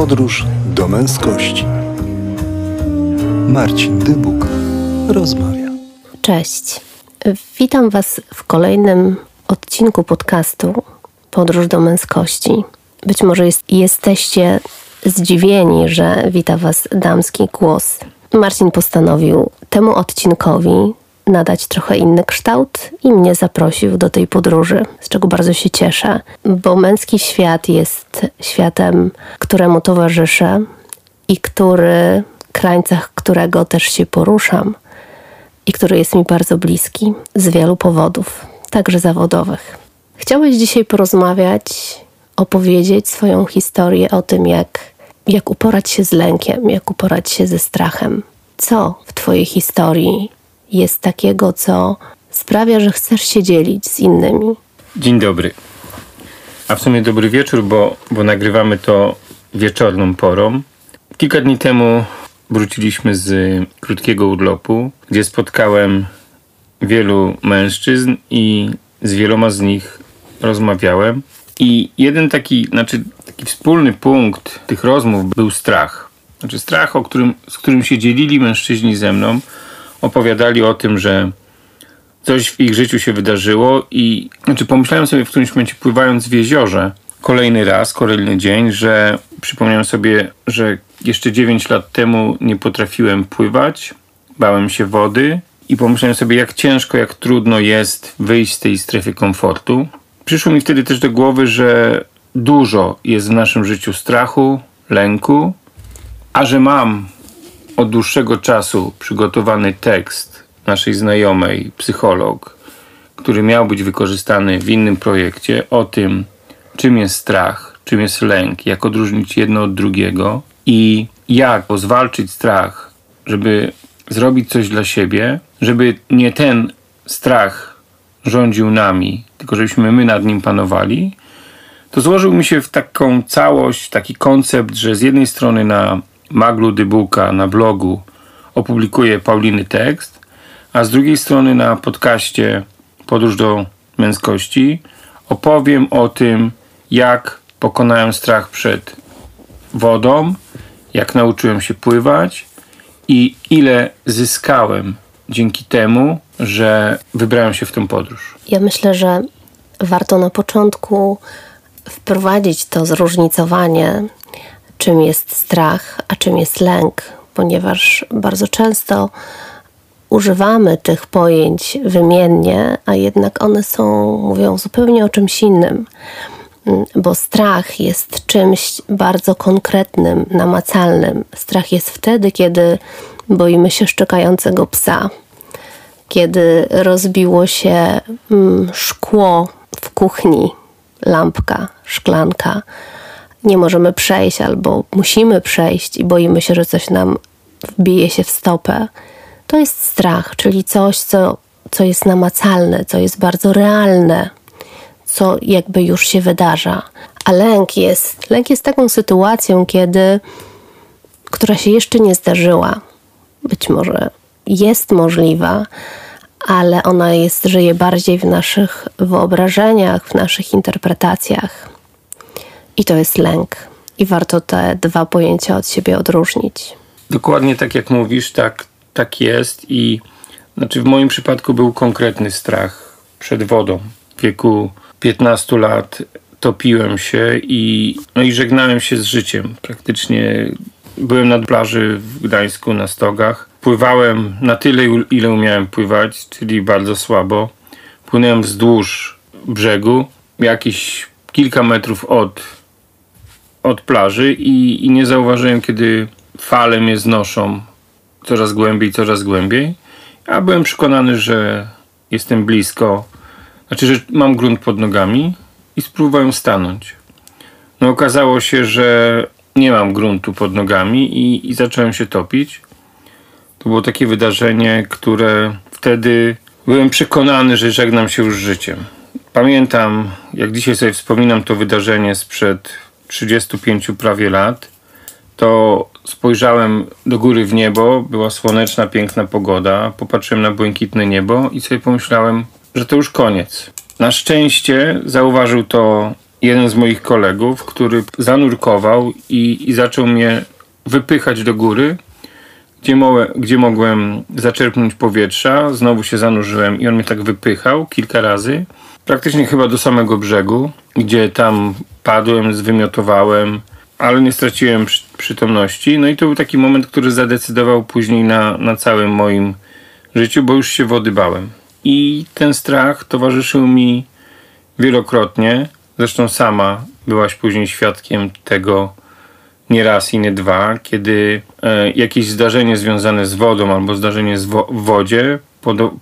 Podróż do męskości. Marcin Dybuk rozmawia. Cześć. Witam Was w kolejnym odcinku podcastu Podróż do męskości. Być może jest, jesteście zdziwieni, że wita Was damski głos. Marcin postanowił temu odcinkowi nadać trochę inny kształt i mnie zaprosił do tej podróży, z czego bardzo się cieszę, bo męski świat jest światem, któremu towarzyszę i który, w krańcach którego też się poruszam i który jest mi bardzo bliski z wielu powodów, także zawodowych. Chciałeś dzisiaj porozmawiać, opowiedzieć swoją historię o tym, jak, jak uporać się z lękiem, jak uporać się ze strachem. Co w Twojej historii jest takiego, co sprawia, że chcesz się dzielić z innymi? Dzień dobry. A w sumie dobry wieczór, bo, bo nagrywamy to wieczorną porą. Kilka dni temu wróciliśmy z krótkiego urlopu, gdzie spotkałem wielu mężczyzn i z wieloma z nich rozmawiałem. I jeden taki, znaczy taki wspólny punkt tych rozmów był strach. Znaczy strach, o którym, z którym się dzielili mężczyźni ze mną, opowiadali o tym, że coś w ich życiu się wydarzyło i znaczy pomyślałem sobie w którymś momencie pływając w jeziorze kolejny raz, kolejny dzień, że przypomniałem sobie, że jeszcze 9 lat temu nie potrafiłem pływać, bałem się wody i pomyślałem sobie jak ciężko, jak trudno jest wyjść z tej strefy komfortu. Przyszło mi wtedy też do głowy, że dużo jest w naszym życiu strachu, lęku, a że mam od dłuższego czasu przygotowany tekst naszej znajomej, psycholog, który miał być wykorzystany w innym projekcie o tym, czym jest strach, czym jest lęk, jak odróżnić jedno od drugiego i jak zwalczyć strach, żeby zrobić coś dla siebie, żeby nie ten strach rządził nami, tylko żebyśmy my nad nim panowali, to złożył mi się w taką całość, taki koncept, że z jednej strony na Maglu Dybuka na blogu opublikuję Pauliny tekst, a z drugiej strony na podcaście Podróż do męskości opowiem o tym, jak pokonałem strach przed wodą, jak nauczyłem się pływać i ile zyskałem dzięki temu, że wybrałem się w tę podróż. Ja myślę, że warto na początku wprowadzić to zróżnicowanie czym jest strach, a czym jest lęk, ponieważ bardzo często używamy tych pojęć wymiennie, a jednak one są, mówią zupełnie o czymś innym. Mm, bo strach jest czymś bardzo konkretnym, namacalnym. Strach jest wtedy, kiedy boimy się szczekającego psa, kiedy rozbiło się mm, szkło w kuchni, lampka, szklanka nie możemy przejść albo musimy przejść i boimy się, że coś nam wbije się w stopę, to jest strach, czyli coś, co, co jest namacalne, co jest bardzo realne, co jakby już się wydarza. A lęk jest, lęk jest taką sytuacją, kiedy, która się jeszcze nie zdarzyła. Być może jest możliwa, ale ona jest, żyje bardziej w naszych wyobrażeniach, w naszych interpretacjach. I to jest lęk. I warto te dwa pojęcia od siebie odróżnić. Dokładnie tak jak mówisz, tak, tak jest. I znaczy w moim przypadku był konkretny strach przed wodą. W wieku 15 lat topiłem się i, no i żegnałem się z życiem. Praktycznie byłem na plaży w Gdańsku na stogach. Pływałem na tyle, ile umiałem pływać, czyli bardzo słabo. Płynąłem wzdłuż brzegu, jakieś kilka metrów od od plaży i, i nie zauważyłem, kiedy fale mnie znoszą coraz głębiej, coraz głębiej. A byłem przekonany, że jestem blisko, znaczy, że mam grunt pod nogami i spróbowałem stanąć. No okazało się, że nie mam gruntu pod nogami i, i zacząłem się topić. To było takie wydarzenie, które wtedy byłem przekonany, że żegnam się już życiem. Pamiętam, jak dzisiaj sobie wspominam to wydarzenie sprzed 35 prawie lat, to spojrzałem do góry w niebo, była słoneczna, piękna pogoda, popatrzyłem na błękitne niebo i sobie pomyślałem, że to już koniec. Na szczęście zauważył to jeden z moich kolegów, który zanurkował i, i zaczął mnie wypychać do góry, gdzie, mołe, gdzie mogłem zaczerpnąć powietrza. Znowu się zanurzyłem i on mnie tak wypychał kilka razy. Praktycznie chyba do samego brzegu, gdzie tam padłem, zwymiotowałem, ale nie straciłem przy, przytomności. No i to był taki moment, który zadecydował później na, na całym moim życiu, bo już się wody bałem. I ten strach towarzyszył mi wielokrotnie. Zresztą sama byłaś później świadkiem tego nie raz i nie dwa, kiedy e, jakieś zdarzenie związane z wodą albo zdarzenie wo w wodzie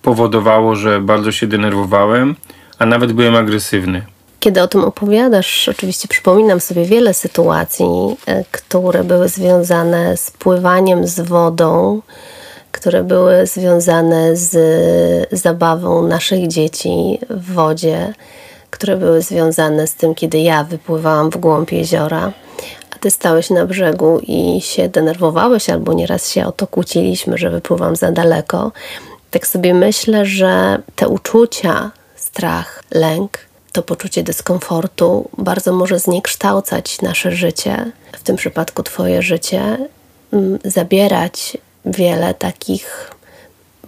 powodowało, że bardzo się denerwowałem, a nawet byłem agresywny. Kiedy o tym opowiadasz, oczywiście przypominam sobie wiele sytuacji, e, które były związane z pływaniem z wodą, które były związane z zabawą naszych dzieci w wodzie, które były związane z tym, kiedy ja wypływałam w głąb jeziora, a ty stałeś na brzegu i się denerwowałeś, albo nieraz się o to kłóciliśmy, że wypływam za daleko. Tak sobie myślę, że te uczucia, strach, lęk, to poczucie dyskomfortu bardzo może zniekształcać nasze życie, w tym przypadku Twoje życie, mm, zabierać wiele takich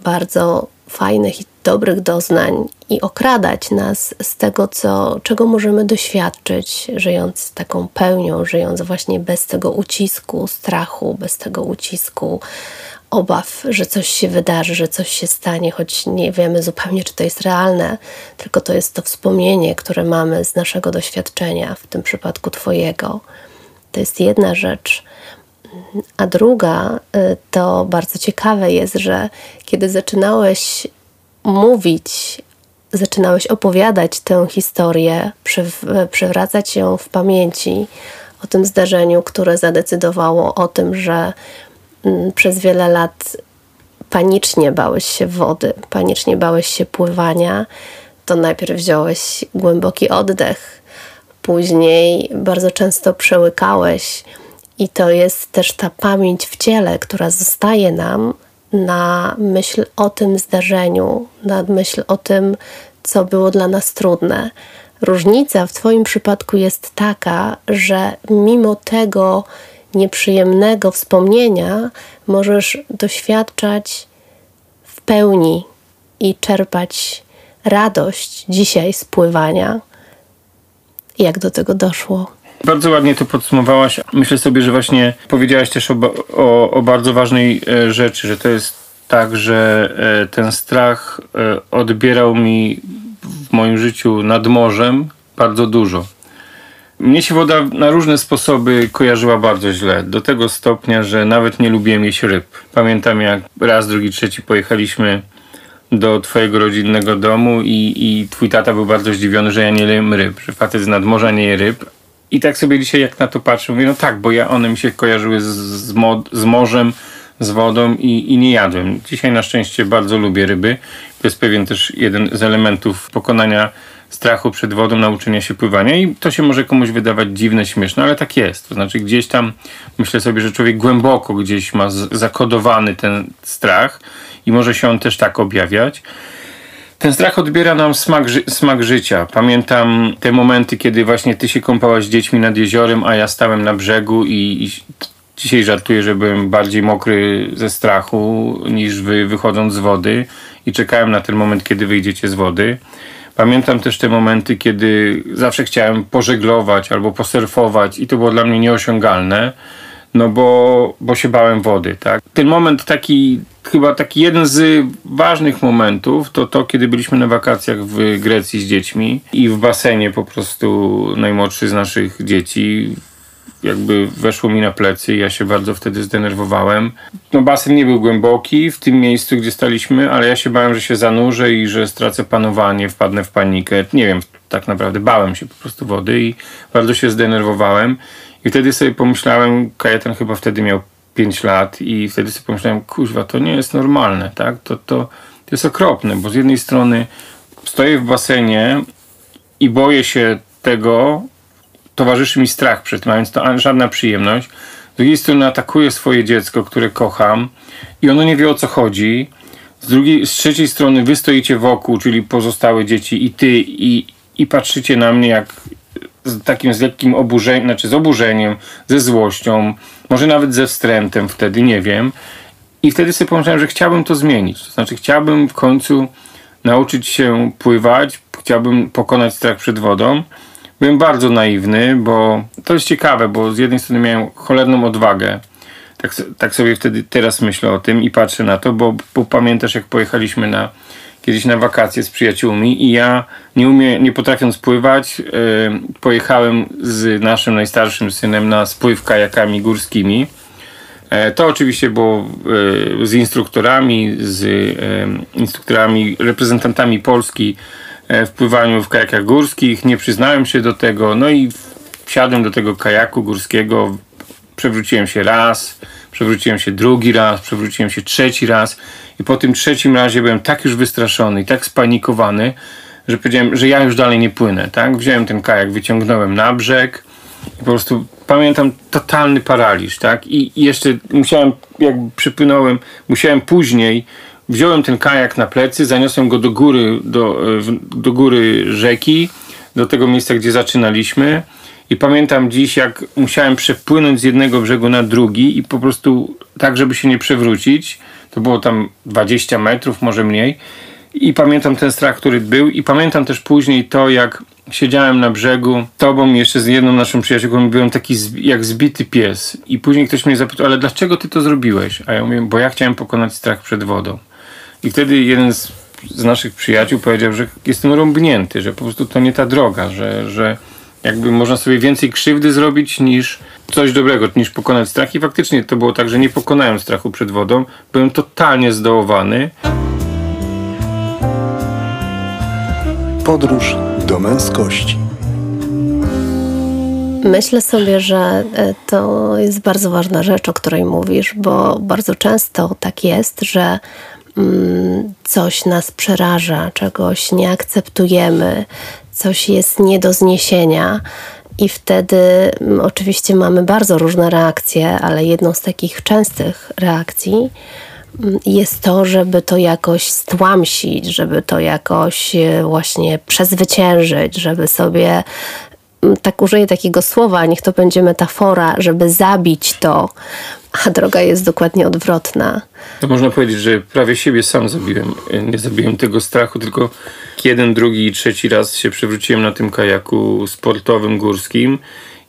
bardzo fajnych i dobrych doznań i okradać nas z tego, co, czego możemy doświadczyć, żyjąc taką pełnią, żyjąc właśnie bez tego ucisku strachu, bez tego ucisku obaw, że coś się wydarzy, że coś się stanie, choć nie wiemy zupełnie, czy to jest realne, tylko to jest to wspomnienie, które mamy z naszego doświadczenia, w tym przypadku Twojego. To jest jedna rzecz. A druga, y, to bardzo ciekawe jest, że kiedy zaczynałeś mówić, zaczynałeś opowiadać tę historię, przywracać ją w pamięci o tym zdarzeniu, które zadecydowało o tym, że przez wiele lat panicznie bałeś się wody, panicznie bałeś się pływania, to najpierw wziąłeś głęboki oddech, później bardzo często przełykałeś i to jest też ta pamięć w ciele, która zostaje nam na myśl o tym zdarzeniu, na myśl o tym, co było dla nas trudne. Różnica w Twoim przypadku jest taka, że mimo tego nieprzyjemnego wspomnienia możesz doświadczać w pełni i czerpać radość dzisiaj z pływania. Jak do tego doszło? Bardzo ładnie to podsumowałaś. Myślę sobie, że właśnie powiedziałaś też o, o, o bardzo ważnej e, rzeczy, że to jest tak, że e, ten strach e, odbierał mi w moim życiu nad morzem bardzo dużo. Mnie się woda na różne sposoby kojarzyła bardzo źle. Do tego stopnia, że nawet nie lubiłem jeść ryb. Pamiętam jak raz, drugi, trzeci pojechaliśmy do twojego rodzinnego domu i, i twój tata był bardzo zdziwiony, że ja nie jem ryb, że facet z nadmorza nie je ryb, i tak sobie dzisiaj jak na to patrzę, mówię, no tak, bo ja one mi się kojarzyły z, z, mo z morzem, z wodą i, i nie jadłem. Dzisiaj na szczęście bardzo lubię ryby. To jest pewien też jeden z elementów pokonania strachu przed wodą, nauczenia się pływania i to się może komuś wydawać dziwne, śmieszne, ale tak jest. To znaczy gdzieś tam myślę sobie, że człowiek głęboko gdzieś ma zakodowany ten strach i może się on też tak objawiać. Ten strach odbiera nam smak, ży smak życia. Pamiętam te momenty, kiedy właśnie ty się kąpałaś z dziećmi nad jeziorem, a ja stałem na brzegu i, i dzisiaj żartuję, że byłem bardziej mokry ze strachu niż wy wychodząc z wody i czekałem na ten moment, kiedy wyjdziecie z wody. Pamiętam też te momenty, kiedy zawsze chciałem pożeglować albo posurfować i to było dla mnie nieosiągalne no bo, bo się bałem wody, tak. Ten moment taki, chyba taki jeden z ważnych momentów, to to, kiedy byliśmy na wakacjach w Grecji z dziećmi i w basenie po prostu najmłodszy z naszych dzieci jakby weszło mi na plecy i ja się bardzo wtedy zdenerwowałem. No basen nie był głęboki w tym miejscu, gdzie staliśmy, ale ja się bałem, że się zanurzę i że stracę panowanie, wpadnę w panikę. Nie wiem, tak naprawdę bałem się po prostu wody i bardzo się zdenerwowałem. I wtedy sobie pomyślałem, Kajetan chyba wtedy miał 5 lat i wtedy sobie pomyślałem, kuźwa, to nie jest normalne, tak? To, to, to jest okropne, bo z jednej strony stoję w basenie i boję się tego, towarzyszy mi strach przed tym, a więc to żadna przyjemność. Z drugiej strony atakuję swoje dziecko, które kocham i ono nie wie o co chodzi. Z, drugiej, z trzeciej strony wy stoicie wokół, czyli pozostałe dzieci i ty i, i patrzycie na mnie jak z takim z lekkim oburzeniem, znaczy z oburzeniem, ze złością, może nawet ze wstrętem wtedy, nie wiem. I wtedy sobie pomyślałem, że chciałbym to zmienić. To znaczy, chciałbym w końcu nauczyć się pływać, chciałbym pokonać strach przed wodą. Byłem bardzo naiwny, bo to jest ciekawe, bo z jednej strony miałem cholerną odwagę. Tak, tak sobie wtedy teraz myślę o tym i patrzę na to, bo, bo pamiętasz, jak pojechaliśmy na kiedyś na wakacje z przyjaciółmi i ja nie umie, nie potrafiąc pływać, yy, pojechałem z naszym najstarszym synem na spływ kajakami górskimi. E, to oczywiście było e, z instruktorami, z e, instruktorami, reprezentantami Polski w pływaniu w kajakach górskich. Nie przyznałem się do tego, no i wsiadłem do tego kajaku górskiego, przewróciłem się raz, przewróciłem się drugi raz, przewróciłem się trzeci raz i po tym trzecim razie byłem tak już wystraszony i tak spanikowany, że powiedziałem, że ja już dalej nie płynę, tak? Wziąłem ten kajak, wyciągnąłem na brzeg i po prostu pamiętam totalny paraliż, tak? I jeszcze musiałem, jak przypłynąłem, musiałem później, wziąłem ten kajak na plecy, zaniosłem go do góry, do, do góry rzeki, do tego miejsca, gdzie zaczynaliśmy i pamiętam dziś, jak musiałem przepłynąć z jednego brzegu na drugi i po prostu tak, żeby się nie przewrócić. To było tam 20 metrów, może mniej. I pamiętam ten strach, który był, i pamiętam też później to, jak siedziałem na brzegu, tobą i jeszcze z jedną naszą przyjaciółką, byłem taki jak zbity pies. I później ktoś mnie zapytał, ale dlaczego ty to zrobiłeś? A ja mówię, bo ja chciałem pokonać strach przed wodą. I wtedy jeden z, z naszych przyjaciół powiedział, że jestem rąbnięty, że po prostu to nie ta droga, że, że jakby można sobie więcej krzywdy zrobić niż coś dobrego, niż pokonać strach. I faktycznie to było tak, że nie pokonałem strachu przed wodą. Byłem totalnie zdołowany. Podróż do męskości. Myślę sobie, że e, to jest bardzo ważna rzecz, o której mówisz, bo bardzo często tak jest, że coś nas przeraża, czegoś nie akceptujemy, coś jest nie do zniesienia. I wtedy mm, oczywiście mamy bardzo różne reakcje, ale jedną z takich częstych reakcji mm, jest to, żeby to jakoś stłamsić, żeby to jakoś e, właśnie przezwyciężyć, żeby sobie mm, tak użyję takiego słowa, niech to będzie metafora, żeby zabić to, a droga jest dokładnie odwrotna. To można powiedzieć, że prawie siebie sam zabiłem. Nie zabiłem tego strachu, tylko jeden, drugi i trzeci raz się przewróciłem na tym kajaku sportowym, górskim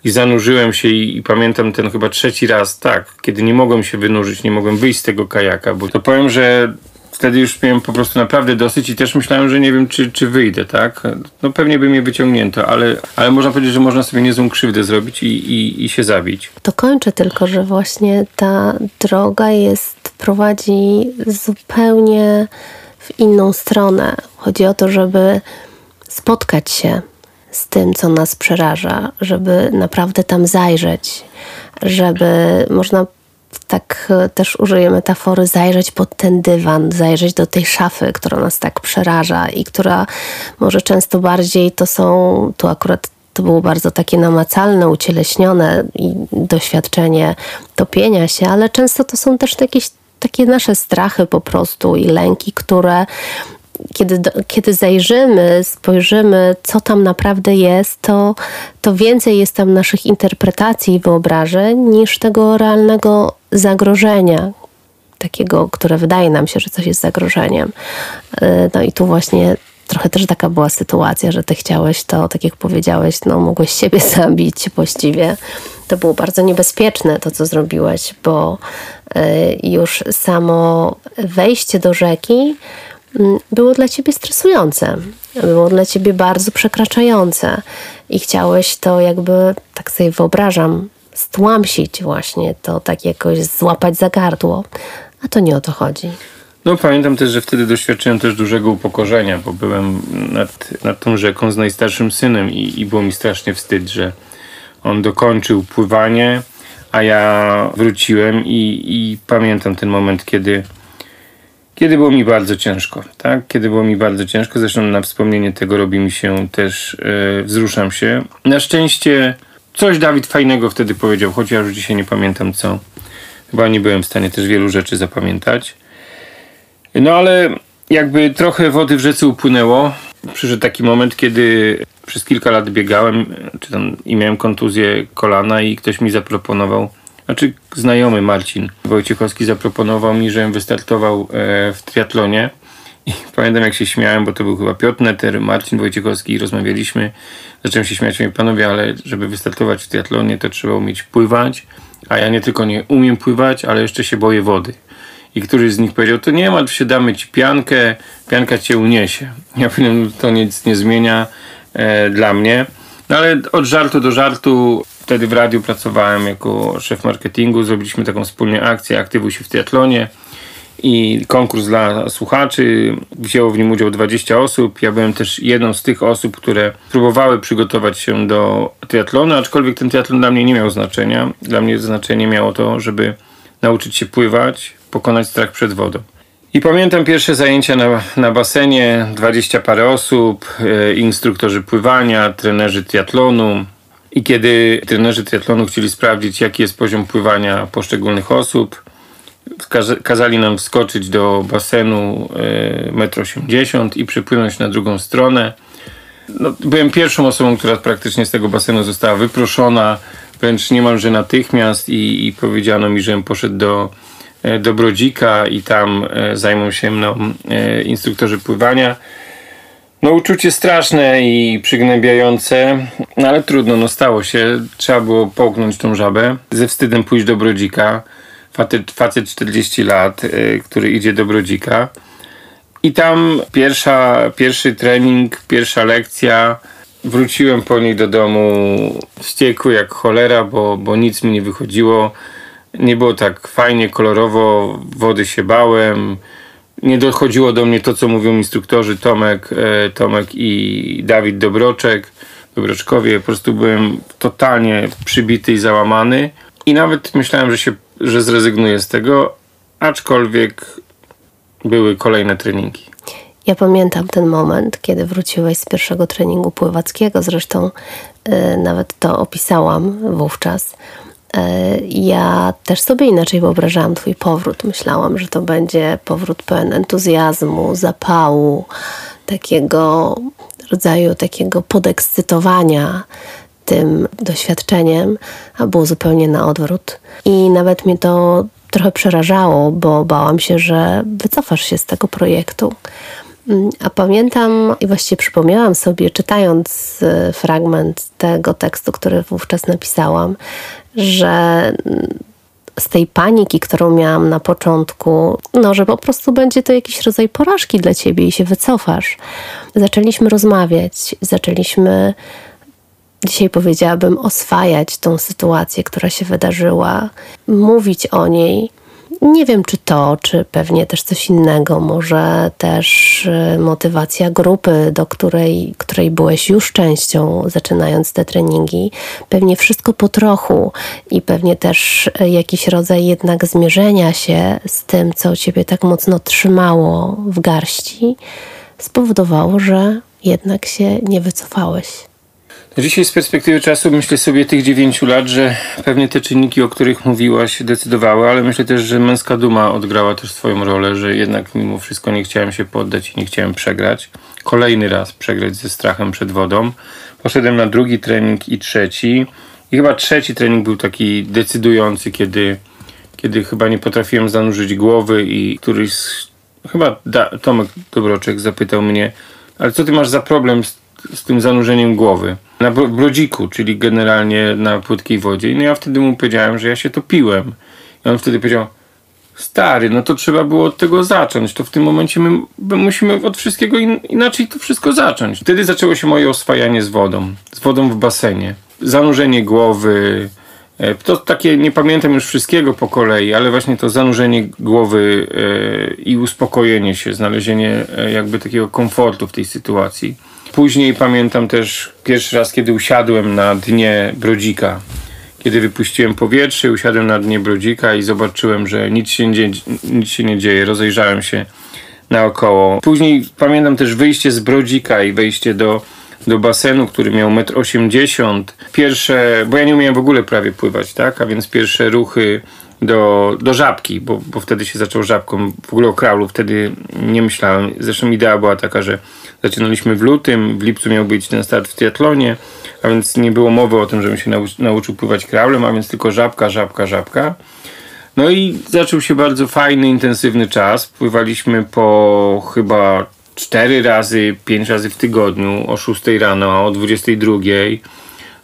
i zanurzyłem się i, i, pamiętam ten chyba trzeci raz, tak, kiedy nie mogłem się wynurzyć, nie mogłem wyjść z tego kajaka, bo to powiem, że wtedy już miałem po prostu naprawdę dosyć i też myślałem, że nie wiem, czy, czy wyjdę, tak? No pewnie by mnie wyciągnięto, ale, ale można powiedzieć, że można sobie niezłą krzywdę zrobić i, i, i się zabić. To kończę tylko, że właśnie ta droga jest, prowadzi zupełnie w inną stronę. Chodzi o to, żeby spotkać się z tym, co nas przeraża, żeby naprawdę tam zajrzeć, żeby można tak e, też użyję metafory, zajrzeć pod ten dywan, zajrzeć do tej szafy, która nas tak przeraża i która może często bardziej to są, tu akurat to było bardzo takie namacalne, ucieleśnione i doświadczenie topienia się, ale często to są też jakieś takie nasze strachy po prostu i lęki, które kiedy, kiedy zajrzymy, spojrzymy, co tam naprawdę jest, to, to więcej jest tam naszych interpretacji i wyobrażeń niż tego realnego zagrożenia, takiego, które wydaje nam się, że coś jest zagrożeniem. E, no i tu właśnie trochę też taka była sytuacja, że ty chciałeś to, tak jak powiedziałeś, no mogłeś siebie zabić właściwie. To było bardzo niebezpieczne to, co zrobiłeś, bo e, już samo wejście do rzeki było dla ciebie stresujące, było dla ciebie bardzo przekraczające i chciałeś to jakby, tak sobie wyobrażam, stłamsić właśnie, to tak jakoś złapać za gardło, a to nie o to chodzi. No pamiętam też, że wtedy doświadczyłem też dużego upokorzenia, bo byłem nad, nad tą rzeką z najstarszym synem i, i było mi strasznie wstyd, że on dokończył pływanie, a ja wróciłem i, i pamiętam ten moment, kiedy kiedy było mi bardzo ciężko, tak? Kiedy było mi bardzo ciężko, zresztą na wspomnienie tego robi mi się też, yy, wzruszam się. Na szczęście Coś Dawid fajnego wtedy powiedział, choć ja już dzisiaj nie pamiętam co. Chyba nie byłem w stanie też wielu rzeczy zapamiętać. No ale jakby trochę wody w rzece upłynęło. Przyszedł taki moment, kiedy przez kilka lat biegałem czy tam, i miałem kontuzję kolana i ktoś mi zaproponował, znaczy znajomy Marcin Wojciechowski zaproponował mi, żebym wystartował e, w triatlonie. I pamiętam jak się śmiałem, bo to był chyba Piotr Neter, Marcin Wojciechowski i rozmawialiśmy. Zacząłem się śmiać, mówię, panowie, ale żeby wystartować w triatlonie to trzeba umieć pływać, a ja nie tylko nie umiem pływać, ale jeszcze się boję wody. I któryś z nich powiedział, to nie martw się, damy ci piankę, pianka cię uniesie. Ja powiem, to nic nie zmienia e, dla mnie. No ale od żartu do żartu, wtedy w radiu pracowałem jako szef marketingu, zrobiliśmy taką wspólnie akcję Aktywuj się w triatlonie i konkurs dla słuchaczy. Wzięło w nim udział 20 osób. Ja byłem też jedną z tych osób, które próbowały przygotować się do triatlonu, aczkolwiek ten triatlon dla mnie nie miał znaczenia. Dla mnie znaczenie miało to, żeby nauczyć się pływać, pokonać strach przed wodą. I pamiętam pierwsze zajęcia na, na basenie, 20 parę osób, e, instruktorzy pływania, trenerzy triatlonu. I kiedy trenerzy triatlonu chcieli sprawdzić, jaki jest poziom pływania poszczególnych osób, kazali nam wskoczyć do basenu e, 1,80 m i przypłynąć na drugą stronę. No, byłem pierwszą osobą, która praktycznie z tego basenu została wyproszona, wręcz niemalże natychmiast i, i powiedziano mi, żebym poszedł do, e, do Brodzika i tam e, zajmą się mną e, instruktorzy pływania. No uczucie straszne i przygnębiające, no ale trudno, no stało się. Trzeba było połknąć tą żabę, ze wstydem pójść do Brodzika. Facet, facet 40 lat, który idzie do Brodzika. I tam pierwsza, pierwszy trening, pierwsza lekcja. Wróciłem po niej do domu wściekły jak cholera, bo, bo nic mi nie wychodziło. Nie było tak fajnie, kolorowo, wody się bałem. Nie dochodziło do mnie to, co mówią instruktorzy Tomek, e, Tomek i Dawid Dobroczek, Dobroczkowie. Po prostu byłem totalnie przybity i załamany. I nawet myślałem, że, się, że zrezygnuję z tego, aczkolwiek były kolejne treningi. Ja pamiętam ten moment, kiedy wróciłeś z pierwszego treningu pływackiego, zresztą y, nawet to opisałam wówczas. Y, ja też sobie inaczej wyobrażałam Twój powrót. Myślałam, że to będzie powrót pełen entuzjazmu, zapału, takiego rodzaju takiego podekscytowania tym doświadczeniem, a było zupełnie na odwrót. I nawet mnie to trochę przerażało, bo bałam się, że wycofasz się z tego projektu. Mm, a pamiętam i właściwie przypomniałam sobie, czytając y, fragment tego tekstu, który wówczas napisałam, że mm, z tej paniki, którą miałam na początku, no, że po prostu będzie to jakiś rodzaj porażki dla ciebie i się wycofasz. Zaczęliśmy rozmawiać, zaczęliśmy dzisiaj powiedziałabym, oswajać tą sytuację, która się wydarzyła, mówić o niej. Nie wiem, czy to, czy pewnie też coś innego, może też y, motywacja grupy, do której, której byłeś już częścią, zaczynając te treningi. Pewnie wszystko po trochu i pewnie też y, jakiś rodzaj jednak zmierzenia się z tym, co ciebie tak mocno trzymało w garści, spowodowało, że jednak się nie wycofałeś. Dzisiaj z perspektywy czasu myślę sobie tych 9 lat, że pewnie te czynniki, o których mówiłaś, decydowały, ale myślę też, że męska duma odgrała też swoją rolę, że jednak mimo wszystko nie chciałem się poddać i nie chciałem przegrać. Kolejny raz przegrać ze strachem przed wodą. Poszedłem na drugi trening i trzeci. I chyba trzeci trening był taki decydujący, kiedy, kiedy chyba nie potrafiłem zanurzyć głowy i któryś z, chyba da, Tomek Dobroczek zapytał mnie, ale co ty masz za problem z z tym zanurzeniem głowy. Na brodziku, czyli generalnie na płytkiej wodzie. No ja wtedy mu powiedziałem, że ja się topiłem. I on wtedy powiedział, stary, no to trzeba było od tego zacząć. To w tym momencie my, my musimy od wszystkiego in, inaczej to wszystko zacząć. Wtedy zaczęło się moje oswajanie z wodą. Z wodą w basenie. Zanurzenie głowy, e, to takie, nie pamiętam już wszystkiego po kolei, ale właśnie to zanurzenie głowy e, i uspokojenie się, znalezienie e, jakby takiego komfortu w tej sytuacji. Później pamiętam też pierwszy raz, kiedy usiadłem na dnie brodzika. Kiedy wypuściłem powietrze, usiadłem na dnie brodzika i zobaczyłem, że nic się nie, nic się nie dzieje. Rozejrzałem się naokoło. Później pamiętam też wyjście z brodzika i wejście do, do basenu, który miał 1,80 m. Pierwsze, bo ja nie umiałem w ogóle prawie pływać, tak? A więc pierwsze ruchy do, do żabki, bo, bo wtedy się zaczął żabką. W ogóle o kraulu wtedy nie myślałem. Zresztą idea była taka, że zaczynaliśmy w lutym, w lipcu miał być ten start w triatlonie, a więc nie było mowy o tym, żebym się nauczy, nauczył pływać kraulem, a więc tylko żabka, żabka, żabka. No i zaczął się bardzo fajny, intensywny czas. Pływaliśmy po chyba cztery razy, pięć razy w tygodniu, o 6 rano, o 22.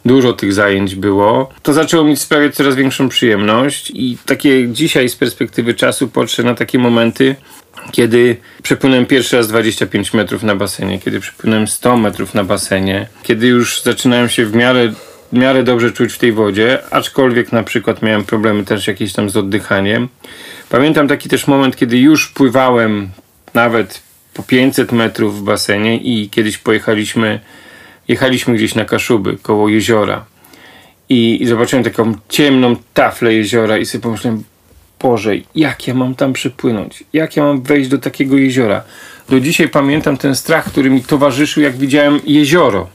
Dużo tych zajęć było. To zaczęło mi sprawiać coraz większą przyjemność i takie dzisiaj z perspektywy czasu patrzę na takie momenty, kiedy przepłynąłem pierwszy raz 25 metrów na basenie, kiedy przepłynąłem 100 metrów na basenie, kiedy już zaczynałem się w miarę w miarę dobrze czuć w tej wodzie, aczkolwiek na przykład miałem problemy też jakieś tam z oddychaniem. Pamiętam taki też moment, kiedy już pływałem nawet po 500 metrów w basenie i kiedyś pojechaliśmy, jechaliśmy gdzieś na Kaszuby, koło jeziora i, i zobaczyłem taką ciemną taflę jeziora i sobie pomyślałem, Boże, jak ja mam tam przypłynąć? Jak ja mam wejść do takiego jeziora? Do dzisiaj pamiętam ten strach, który mi towarzyszył, jak widziałem jezioro.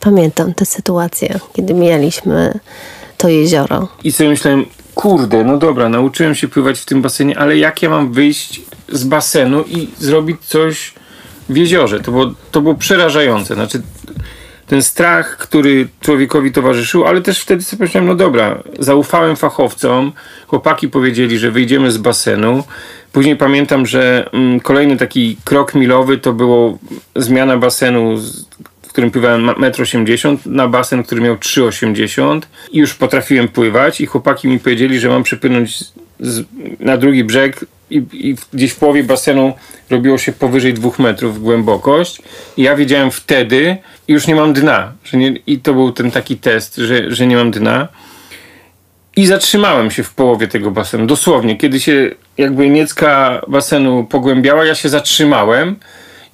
Pamiętam tę sytuację, kiedy mieliśmy to jezioro. I sobie myślałem, kurde, no dobra, nauczyłem się pływać w tym basenie, ale jak ja mam wyjść z basenu i zrobić coś w jeziorze? To było, to było przerażające. Znaczy, ten strach, który człowiekowi towarzyszył, ale też wtedy sobie pomyślałem, no dobra, zaufałem fachowcom, chłopaki powiedzieli, że wyjdziemy z basenu. Później pamiętam, że mm, kolejny taki krok milowy to było zmiana basenu, w którym pływałem 1,80 m na basen, który miał 3,80 m i już potrafiłem pływać i chłopaki mi powiedzieli, że mam przepłynąć z, na drugi brzeg i, i, gdzieś w połowie basenu robiło się powyżej dwóch metrów głębokość i ja wiedziałem wtedy już nie mam dna że nie, i to był ten taki test, że, że nie mam dna i zatrzymałem się w połowie tego basenu, dosłownie, kiedy się jakby niecka basenu pogłębiała, ja się zatrzymałem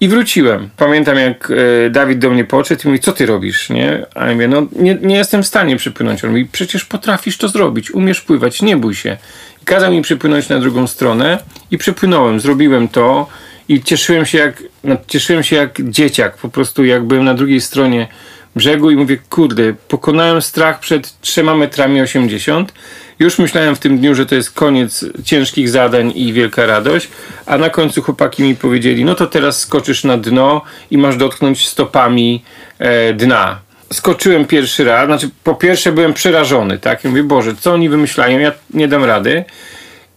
i wróciłem. Pamiętam jak e, Dawid do mnie podszedł i mówi, co ty robisz, nie? A ja mówię, no nie, nie jestem w stanie przypłynąć. On mówi, przecież potrafisz to zrobić, umiesz pływać, nie bój się. Kazał mi przypłynąć na drugą stronę i przypłynąłem, zrobiłem to i cieszyłem się jak, no, cieszyłem się jak dzieciak, po prostu jak byłem na drugiej stronie brzegu i mówię, kurde, pokonałem strach przed 3 metrami 80. Już myślałem w tym dniu, że to jest koniec ciężkich zadań i wielka radość, a na końcu chłopaki mi powiedzieli, no to teraz skoczysz na dno i masz dotknąć stopami e, dna. Skoczyłem pierwszy raz, znaczy po pierwsze byłem przerażony, tak? I mówię, Boże, co oni wymyślają, ja nie dam rady.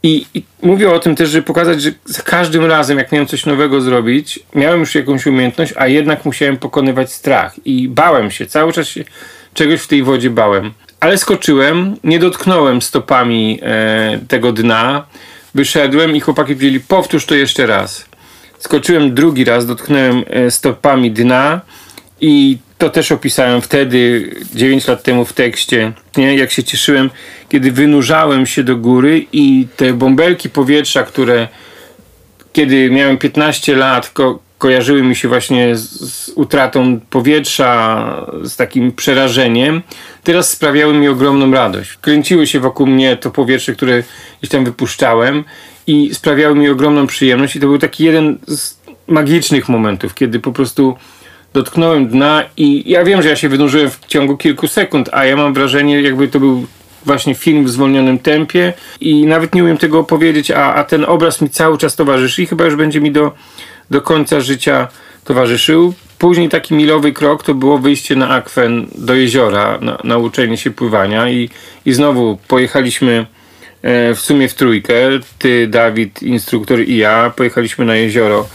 I, I, mówię o tym też, żeby pokazać, że za każdym razem, jak miałem coś nowego zrobić, miałem już jakąś umiejętność, a jednak musiałem pokonywać strach. I bałem się, cały czas się czegoś w tej wodzie bałem. Ale skoczyłem, nie dotknąłem stopami e, tego dna, wyszedłem i chłopaki powiedzieli, powtórz to jeszcze raz. Skoczyłem drugi raz, dotknąłem e, stopami dna i to też opisałem wtedy, 9 lat temu w tekście, nie? jak się cieszyłem, kiedy wynurzałem się do góry i te bąbelki powietrza, które kiedy miałem 15 lat, ko kojarzyły mi się właśnie z, z, utratą powietrza, z takim przerażeniem, teraz sprawiały mi ogromną radość. Kręciły się wokół mnie to powietrze, które gdzieś tam wypuszczałem i sprawiały mi ogromną przyjemność i to był taki jeden z magicznych momentów, kiedy po prostu dotknąłem dna i ja wiem, że ja się wynurzyłem w ciągu kilku sekund, a ja mam wrażenie, jakby to był właśnie film w zwolnionym tempie i nawet nie umiem tego opowiedzieć, a, a ten obraz mi cały czas towarzyszy i chyba już będzie mi do, do końca życia towarzyszył. Później taki milowy krok to było wyjście na akwen do jeziora, na, nauczenie się pływania i, i znowu pojechaliśmy e, w sumie w trójkę, ty, Dawid, instruktor i ja, pojechaliśmy na jezioro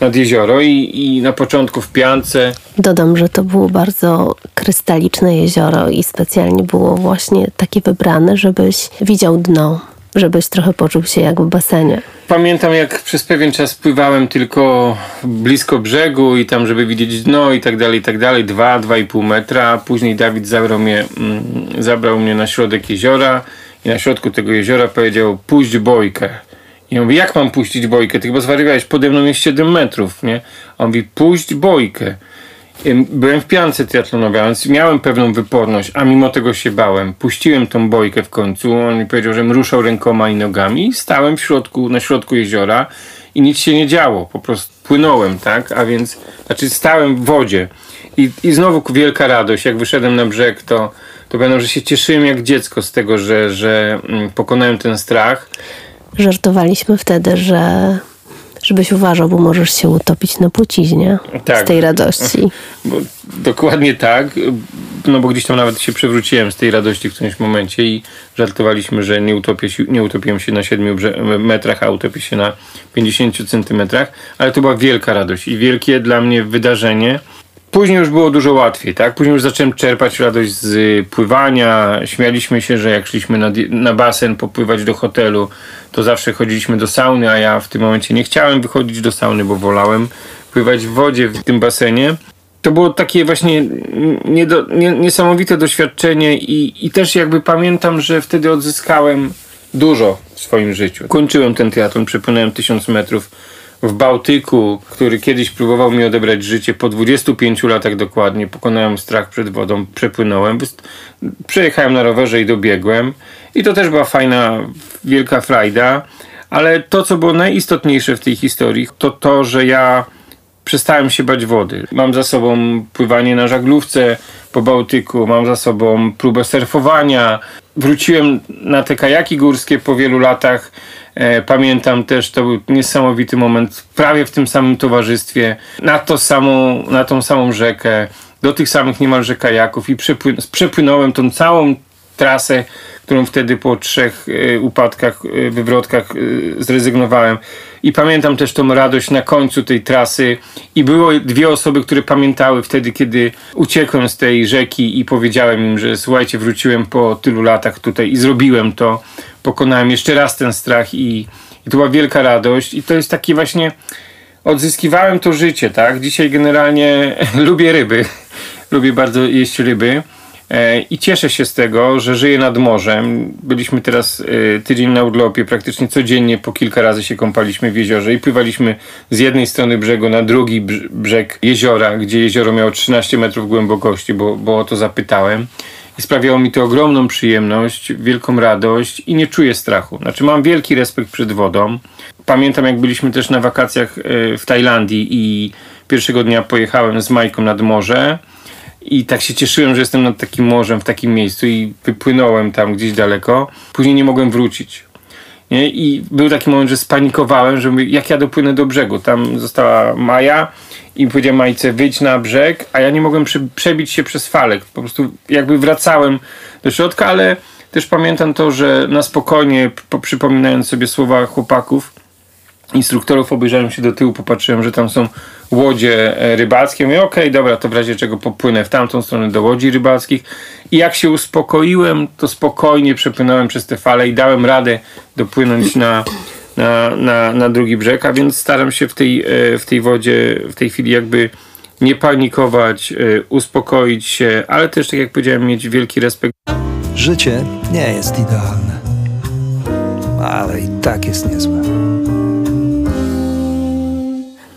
nad jezioro i, i na początku w piance. Dodam, że to było bardzo krystaliczne jezioro i specjalnie było właśnie takie wybrane, żebyś widział dno, żebyś trochę poczuł się jak w basenie. Pamiętam jak przez pewien czas pływałem tylko blisko brzegu i tam, żeby widzieć dno i tak dalej, i tak dalej, dwa, dwa i pół metra. Później Dawid zabrał mnie, mm, zabrał mnie na środek jeziora i na środku tego jeziora powiedział puść bojkę. I ja mówię, jak mam puścić bojkę? Ty chyba zwariowałeś, pode mną jest 7 metrów, nie? On mówi, puść bojkę. Byłem w piance triatlonowej, więc miałem pewną wyporność, a mimo tego się bałem. Puściłem tą bojkę w końcu. On mi powiedział, że ruszał rękoma i nogami. Stałem w środku, na środku jeziora i nic się nie działo. Po prostu płynąłem, tak? A więc, znaczy stałem w wodzie. I, I znowu wielka radość. Jak wyszedłem na brzeg, to, to pamiętam, że się cieszyłem jak dziecko z tego, że, że mm, pokonałem ten strach. Żartowaliśmy wtedy, że żebyś uważał, bo możesz się utopić na płciźnie Tak. z tej radości. Bo, dokładnie tak, no bo gdzieś tam nawet się przewróciłem z tej radości w którymś momencie i żartowaliśmy, że nie, utopię się, nie utopiłem się na 7 brze- metrach, a utopię się na 50 centymetrach, ale to była wielka radość i wielkie dla mnie wydarzenie. Później już było dużo łatwiej, tak? Później już zacząłem czerpać radość z pływania. Śmialiśmy się, że jak szliśmy na, na basen popływać do hotelu, to zawsze chodziliśmy do sauny, a ja w tym momencie nie chciałem wychodzić do sauny, bo wolałem pływać w wodzie w tym basenie. To było takie właśnie niedo, nie, niesamowite doświadczenie i, i też jakby pamiętam, że wtedy odzyskałem dużo w swoim życiu. Kończyłem ten teatr, przepłynąłem tysiąc metrów w Bałtyku, który kiedyś próbował mi odebrać życie. Po 25 latach dokładnie pokonałem strach przed wodą, przepłynąłem, przejechałem na rowerze i dobiegłem. I to też była fajna, wielka frajda. Ale to, co było najistotniejsze w tej historii, to to, że ja przestałem się bać wody. Mam za sobą pływanie na żaglówce po Bałtyku, mam za sobą próbę surfowania. Wróciłem na te kajaki górskie po wielu latach. E, pamiętam też, to był niesamowity moment, prawie w tym samym towarzystwie, na, to samą, na tą samą rzekę, do tych samych niemalże kajaków i przepłyn- przepłynąłem tą całą trasę, którą wtedy po trzech e, upadkach, e, wywrotkach zrezygnowałem. I pamiętam też tą radość na końcu tej trasy. I było dwie osoby, które pamiętały wtedy, kiedy uciekłem z tej rzeki i powiedziałem im, że słuchajcie, wróciłem po tylu latach tutaj i zrobiłem to. Pokonałem jeszcze raz ten strach i, i to była wielka radość. I to jest taki właśnie odzyskiwałem to życie, tak? Dzisiaj generalnie lubię ryby. Lubię bardzo jeść ryby. E, I cieszę się z tego, że żyję nad morzem. Byliśmy teraz e, tydzień na urlopie, praktycznie codziennie po kilka razy się kąpaliśmy w jeziorze i pływaliśmy z jednej strony brzegu na drugi brz- brzeg jeziora, gdzie jezioro miało 13 metrów głębokości, bo, bo o to zapytałem. I sprawiało mi to ogromną przyjemność, wielką radość i nie czuję strachu. Znaczy mam wielki respekt przed wodą. Pamiętam jak byliśmy też na wakacjach e, w Tajlandii i pierwszego dnia pojechałem z Majką nad morze. I tak się cieszyłem, że jestem nad takim morzem, w takim miejscu i wypłynąłem tam gdzieś daleko. Później nie mogłem wrócić. Nie? I był taki moment, że spanikowałem, że mówię, jak ja dopłynę do brzegu. Tam została Maja i powiedziałem Majce, wyjdź na brzeg, a ja nie mogłem prze- przebić się przez falek. Po prostu jakby wracałem do środka, ale też pamiętam to, że na spokojnie, po- przypominając sobie słowa chłopaków, instruktorów obejrzałem się do tyłu, popatrzyłem, że tam są łodzie e, rybackie. Mówię, okej, dobra, to w razie czego popłynę w tamtą stronę do łodzi rybackich. I jak się uspokoiłem, to spokojnie przepłynąłem przez te fale i dałem radę dopłynąć na, na, na, na drugi brzeg, a więc staram się w tej, e, w tej wodzie w tej chwili jakby nie panikować, e, uspokoić się, ale też, tak jak powiedziałem, mieć wielki respekt Życie nie jest idealne, ale i tak jest niezłe.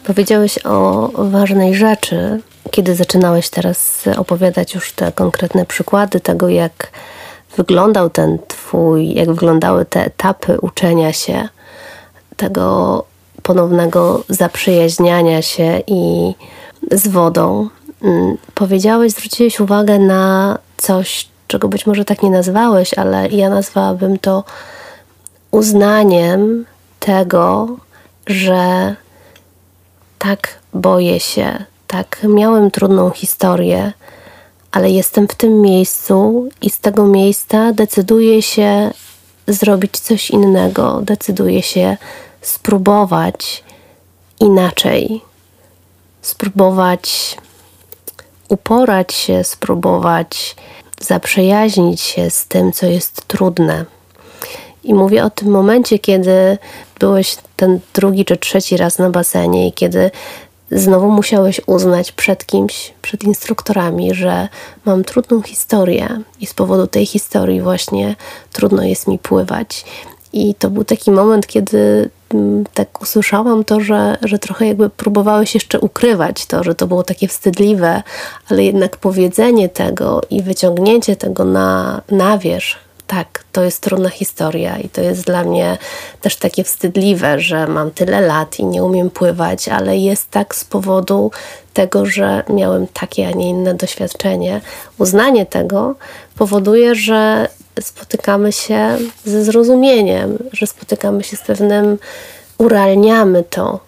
Powiedziałeś o ważnej rzeczy, kiedy zaczynałeś teraz opowiadać już te konkretne przykłady tego, jak wyglądał ten twój, jak wyglądały te etapy uczenia się, tego ponownego zaprzyjaźniania się i z wodą. Mm, Powiedziałeś, zwróciłeś uwagę na coś, czego być może tak nie nazwałeś, ale ja nazwałabym to uznaniem tego, że tak boję się, tak miałem trudną historię, ale jestem w tym miejscu i z tego miejsca decyduję się zrobić coś innego, decyduję się spróbować inaczej, spróbować uporać się, spróbować zaprzyjaźnić się z tym, co jest trudne. I mówię o tym momencie, kiedy byłeś ten drugi czy trzeci raz na basenie i kiedy znowu musiałeś uznać przed kimś, przed instruktorami, że mam trudną historię i z powodu tej historii właśnie trudno jest mi pływać. I to był taki moment, kiedy mm, tak usłyszałam to, że, że trochę jakby próbowałeś jeszcze ukrywać to, że to było takie wstydliwe, ale jednak powiedzenie tego i wyciągnięcie tego na, na wierzch, tak, to jest trudna historia i to jest dla mnie też takie wstydliwe, że mam tyle lat i nie umiem pływać, ale jest tak z powodu tego, że miałem takie, a nie inne doświadczenie. Uznanie tego powoduje, że spotykamy się ze zrozumieniem, że spotykamy się z pewnym, urealniamy to.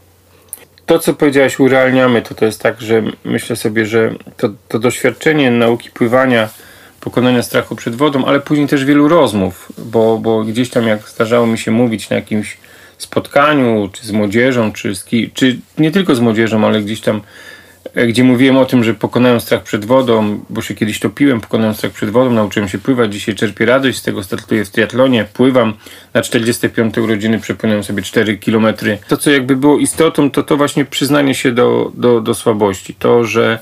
To, co powiedziałaś, urealniamy to, to jest tak, że myślę sobie, że to, to doświadczenie nauki pływania, pokonania strachu przed wodą, ale później też wielu rozmów, bo, bo gdzieś tam jak zdarzało mi się mówić na jakimś spotkaniu, czy z młodzieżą, czy, z ki- czy nie tylko z młodzieżą, ale gdzieś tam E, gdzie mówiłem o tym, że pokonałem strach przed wodą, bo się kiedyś topiłem, pokonałem strach przed wodą, nauczyłem się pływać, dzisiaj czerpię radość z tego, startuję w triatlonie, pływam, na 45 urodziny przepłynąłem sobie 4 km. To, co jakby było istotą, to to właśnie przyznanie się do, do, do słabości. To, że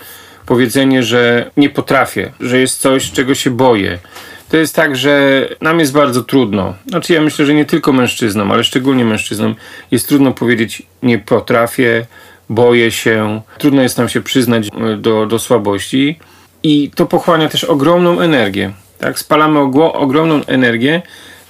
powiedzenie, że nie potrafię, że jest coś, czego się boję. To jest tak, że nam jest bardzo trudno. Znaczy, ja myślę, że nie tylko mężczyznom, ale szczególnie mężczyznom jest trudno powiedzieć nie potrafię, boję się, trudno jest nam się przyznać e, do, do słabości i to pochłania też ogromną energię. Tak? Spalamy ogromną energię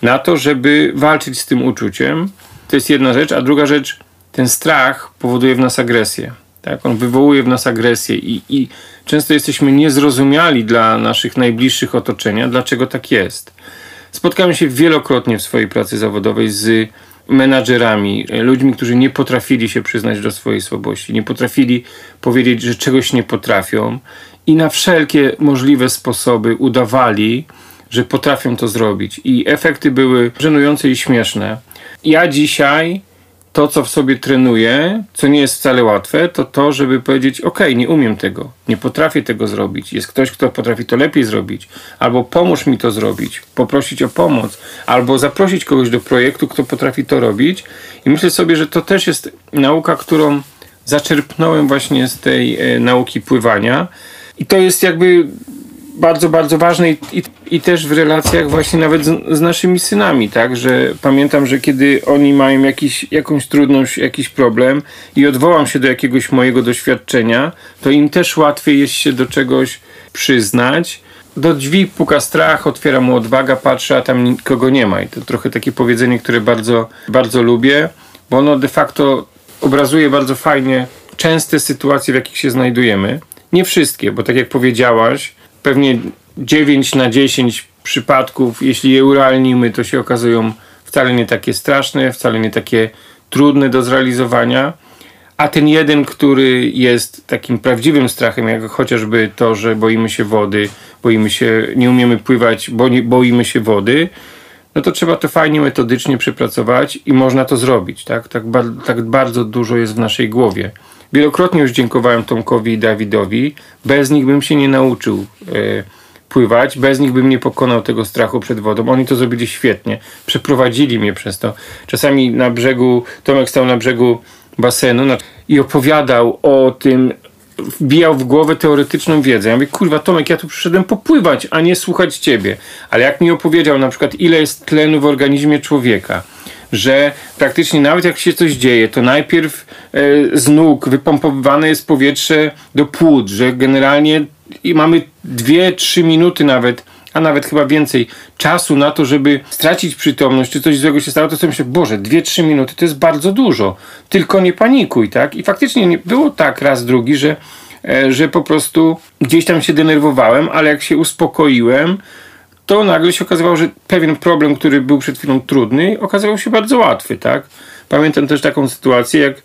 na to, żeby walczyć z tym uczuciem. To jest jedna rzecz, a druga rzecz, ten strach powoduje w nas agresję. Tak? On wywołuje w nas agresję i, i często jesteśmy niezrozumiali dla naszych najbliższych otoczenia, dlaczego tak jest. Spotkałem się wielokrotnie w swojej pracy zawodowej z menadżerami, e, ludźmi, którzy nie potrafili się przyznać do swojej słabości, nie potrafili powiedzieć, że czegoś nie potrafią i na wszelkie możliwe sposoby udawali, że potrafią to zrobić. I efekty były żenujące i śmieszne. Ja dzisiaj to, co w sobie trenuję, co nie jest wcale łatwe, to to, żeby powiedzieć: OK, nie umiem tego, nie potrafię tego zrobić. Jest ktoś, kto potrafi to lepiej zrobić, albo pomóż mi to zrobić, poprosić o pomoc, albo zaprosić kogoś do projektu, kto potrafi to robić. I myślę sobie, że to też jest nauka, którą zaczerpnąłem właśnie z tej e, nauki pływania. I to jest jakby bardzo, bardzo ważne i, i, i, też w relacjach właśnie nawet z, z, naszymi synami, tak, że pamiętam, że kiedy oni mają jakiś, jakąś trudność, jakiś problem i odwołam się do jakiegoś mojego doświadczenia, to im też łatwiej jest się do czegoś przyznać. Do drzwi puka strach, otwiera mu odwaga, patrzy, a tam nikogo nie ma. I to trochę takie powiedzenie, które bardzo, bardzo lubię, bo ono de facto obrazuje bardzo fajnie częste sytuacje, w jakich się znajdujemy. Nie wszystkie, bo tak jak powiedziałaś, pewnie 9 na 10 przypadków, jeśli je urealnimy, to się okazują wcale nie takie straszne, wcale nie takie trudne do zrealizowania. A ten jeden, który jest takim prawdziwym strachem, jak chociażby to, że boimy się wody, boimy się, nie umiemy pływać, bo nie, boimy się wody, no to trzeba to fajnie, metodycznie przepracować i można to zrobić. Tak, tak, tak bardzo dużo jest w naszej głowie. Wielokrotnie już dziękowałem Tomkowi i Dawidowi. Bez nich bym się nie nauczył e, pływać, bez nich bym nie pokonał tego strachu przed wodą. Oni to zrobili świetnie. Przeprowadzili mnie przez to. Czasami na brzegu, Tomek stał na brzegu basenu i opowiadał o tym, wbijał w głowę teoretyczną wiedzę. Ja mówię, kurwa Tomek, ja tu przyszedłem popływać, a nie słuchać ciebie. Ale jak mi opowiedział na przykład, ile jest tlenu w organizmie człowieka, że praktycznie nawet jak się coś dzieje, to najpierw e, z nóg wypompowywane jest powietrze do płuc, że generalnie mamy 2-3 minuty nawet, a nawet chyba więcej czasu na to, żeby stracić przytomność, czy coś złego się stało, to sobie myślę, Boże, 2-3 minuty to jest bardzo dużo. Tylko nie panikuj, tak? I faktycznie nie, było tak raz, drugi, że, e, że po prostu gdzieś tam się denerwowałem, ale jak się uspokoiłem, to nagle się okazywało, że pewien problem, który był przed chwilą trudny, okazywał się bardzo łatwy, tak? Pamiętam też taką sytuację, jak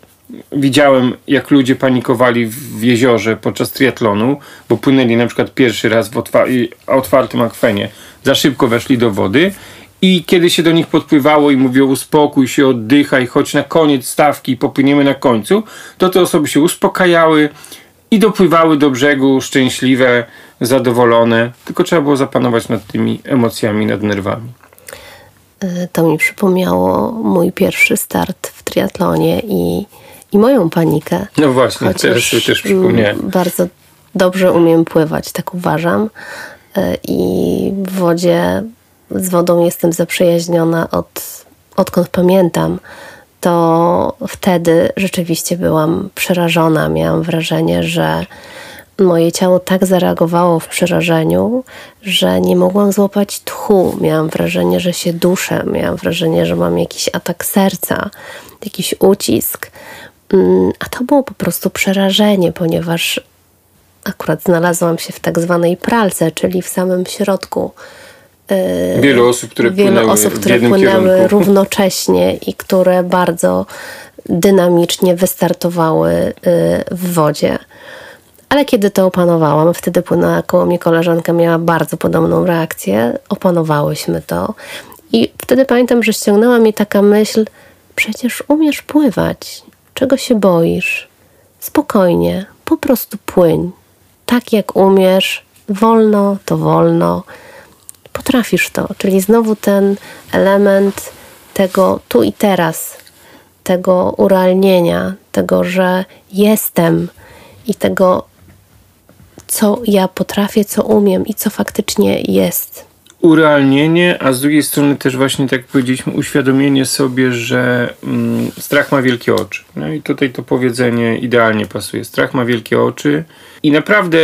widziałem, jak ludzie panikowali w jeziorze podczas triatlonu, bo płynęli na przykład pierwszy raz w otwartym akwenie, za szybko weszli do wody i kiedy się do nich podpływało i mówiło uspokój się, oddychaj, chodź na koniec stawki popłyniemy na końcu, to te osoby się uspokajały i dopływały do brzegu szczęśliwe, zadowolone, tylko trzeba było zapanować nad tymi emocjami, nad nerwami. E, to mi przypomniało mój pierwszy start w triatlonie i, i moją panikę. No właśnie, Chociaż teraz sobie też przypomniałem. Bardzo dobrze umiem pływać, tak uważam. E, I w wodzie, z wodą jestem zaprzyjaźniona od, odkąd pamiętam. To wtedy rzeczywiście byłam przerażona. Miałam wrażenie, że moje ciało tak zareagowało w przerażeniu, że nie mogłam złapać tchu. Miałam wrażenie, że się duszę, miałam wrażenie, że mam jakiś atak serca, jakiś ucisk. Mm, a to było po prostu przerażenie, ponieważ akurat znalazłam się w tak zwanej pralce, czyli w samym środku. Yy, wielu osób, które wielu płynęły, osób, które płynęły kierunku. równocześnie i które bardzo dynamicznie wystartowały yy, w wodzie. Ale kiedy to opanowałam, wtedy płynęła koło mnie koleżanka, miała bardzo podobną reakcję. Opanowałyśmy to. I wtedy pamiętam, że ściągnęła mi taka myśl: przecież umiesz pływać. Czego się boisz? Spokojnie, po prostu płyń. Tak jak umiesz, wolno to wolno. Potrafisz to. Czyli znowu ten element tego tu i teraz, tego urealnienia, tego, że jestem i tego, co ja potrafię, co umiem i co faktycznie jest. Urealnienie, a z drugiej strony też właśnie, tak jak powiedzieliśmy, uświadomienie sobie, że mm, strach ma wielkie oczy. No i tutaj to powiedzenie idealnie pasuje. Strach ma wielkie oczy i naprawdę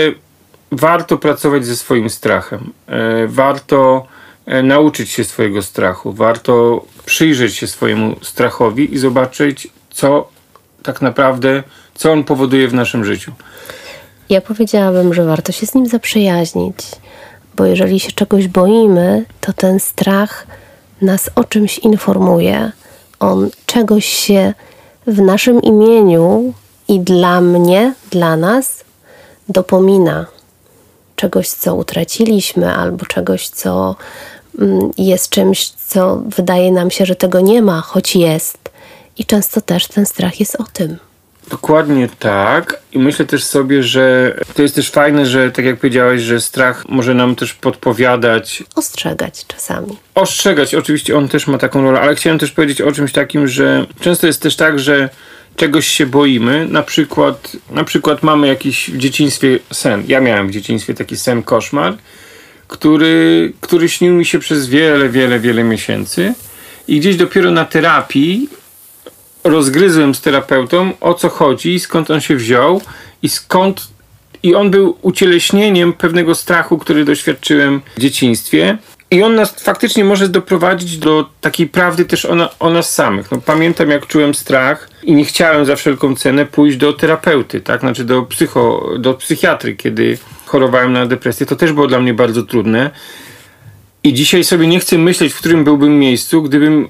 warto pracować ze swoim strachem. E, warto e, nauczyć się swojego strachu. Warto przyjrzeć się swojemu strachowi i zobaczyć, co tak naprawdę, co on powoduje w naszym życiu. Ja powiedziałabym, że warto się z nim zaprzyjaźnić, bo jeżeli się czegoś boimy, to ten strach nas o czymś informuje. On czegoś się w naszym imieniu i dla mnie, dla nas dopomina. Czegoś, co utraciliśmy, albo czegoś, co mm, jest czymś, co wydaje nam się, że tego nie ma, choć jest. I często też ten strach jest o tym. Dokładnie tak. I myślę też sobie, że to jest też fajne, że tak jak powiedziałeś, że strach może nam też podpowiadać. Ostrzegać czasami. Ostrzegać, oczywiście on też ma taką rolę, ale chciałem też powiedzieć o czymś takim, że często jest też tak, że czegoś się boimy. Na przykład, na przykład mamy jakiś w dzieciństwie sen. Ja miałem w dzieciństwie taki sen koszmar, który, który śnił mi się przez wiele, wiele, wiele miesięcy. I gdzieś dopiero na terapii rozgryzłem z terapeutą, o co chodzi, skąd on się wziął i skąd. I on był ucieleśnieniem pewnego strachu, który doświadczyłem w dzieciństwie. I on nas faktycznie może doprowadzić do takiej prawdy też o, na, o nas samych. No, pamiętam, jak czułem strach i nie chciałem za wszelką cenę pójść do terapeuty, tak? Znaczy do, psycho, do psychiatry, kiedy chorowałem na depresję. To też było dla mnie bardzo trudne. I dzisiaj sobie nie chcę myśleć, w którym byłbym miejscu, gdybym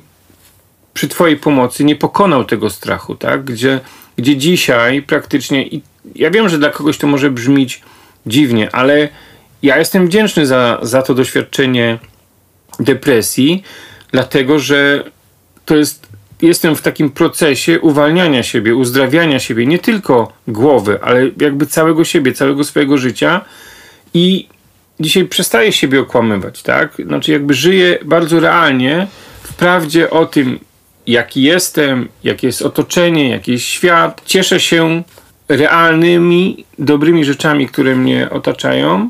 przy Twojej pomocy nie pokonał tego strachu, tak? Gdzie, gdzie dzisiaj praktycznie, i ja wiem, że dla kogoś to może brzmieć dziwnie, ale ja jestem wdzięczny za, za to doświadczenie depresji, dlatego że to jest, jestem w takim procesie uwalniania siebie, uzdrawiania siebie, nie tylko głowy, ale jakby całego siebie, całego swojego życia i dzisiaj przestaję siebie okłamywać, tak? Znaczy jakby żyję bardzo realnie w prawdzie o tym, jaki jestem, jakie jest otoczenie, jaki jest świat. Cieszę się realnymi, dobrymi rzeczami, które mnie otaczają,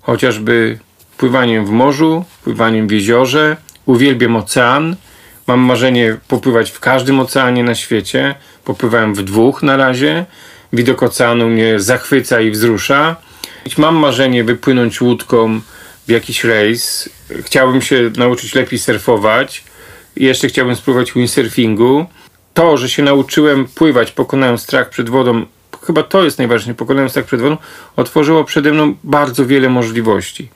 chociażby pływaniem w morzu, pływaniem w jeziorze. Uwielbiam ocean. Mam marzenie popływać w każdym oceanie na świecie. Popływałem w dwóch na razie. Widok oceanu mnie zachwyca i wzrusza. Mam marzenie wypłynąć łódką w jakiś rejs. Chciałbym się nauczyć lepiej surfować jeszcze chciałbym spróbować windsurfingu. To, że się nauczyłem pływać, pokonałem strach przed wodą, chyba to jest najważniejsze, pokonałem strach przed wodą, otworzyło przede mną bardzo wiele możliwości.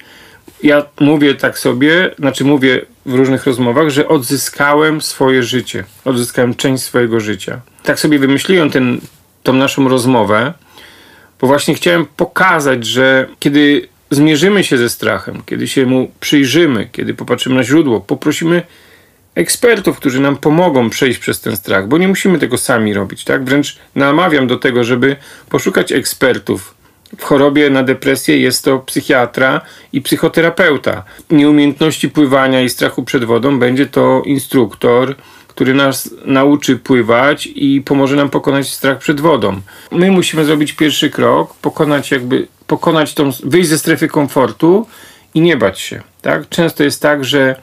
Ja mówię tak sobie, znaczy mówię w różnych rozmowach, że odzyskałem swoje życie, odzyskałem część swojego życia. Tak sobie wymyśliłem ten, tą naszą rozmowę, bo właśnie chciałem pokazać, że kiedy zmierzymy się ze strachem, kiedy się mu przyjrzymy, kiedy popatrzymy na źródło, poprosimy ekspertów, którzy nam pomogą przejść przez ten strach, bo nie musimy tego sami robić, tak? Wręcz namawiam do tego, żeby poszukać ekspertów. W chorobie na depresję jest to psychiatra i psychoterapeuta. Nieumiejętności pływania i strachu przed wodą będzie to instruktor, który nas nauczy pływać i pomoże nam pokonać strach przed wodą. My musimy zrobić pierwszy krok, pokonać jakby, pokonać tą, wyjść ze strefy komfortu i nie bać się, tak? Często jest tak, że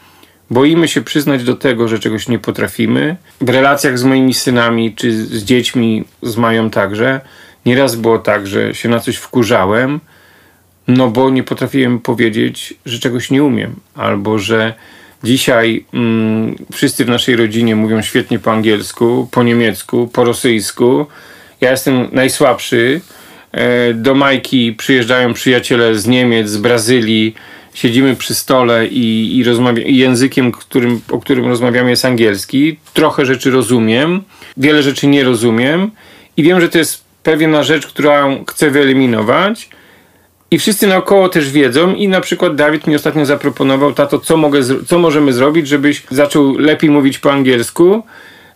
Boimy się przyznać do tego, że czegoś nie potrafimy. W relacjach z moimi synami czy z dziećmi, z Mają także, Nieraz było tak, że się na coś wkurzałem, no bo nie potrafiłem powiedzieć, że czegoś nie umiem, albo że dzisiaj mm, wszyscy w naszej rodzinie mówią świetnie po angielsku, po niemiecku, po rosyjsku. Ja jestem najsłabszy. E, do Majki przyjeżdżają przyjaciele z Niemiec, z Brazylii. Siedzimy przy stole i, i, rozmawia- i językiem, którym, o którym rozmawiamy, jest angielski. Trochę rzeczy rozumiem, wiele rzeczy nie rozumiem i wiem, że to jest pewna rzecz, którą chcę wyeliminować. I wszyscy naokoło też wiedzą i na przykład Dawid mi ostatnio zaproponował, tato, co, mogę, co możemy zrobić, żebyś zaczął lepiej mówić po angielsku.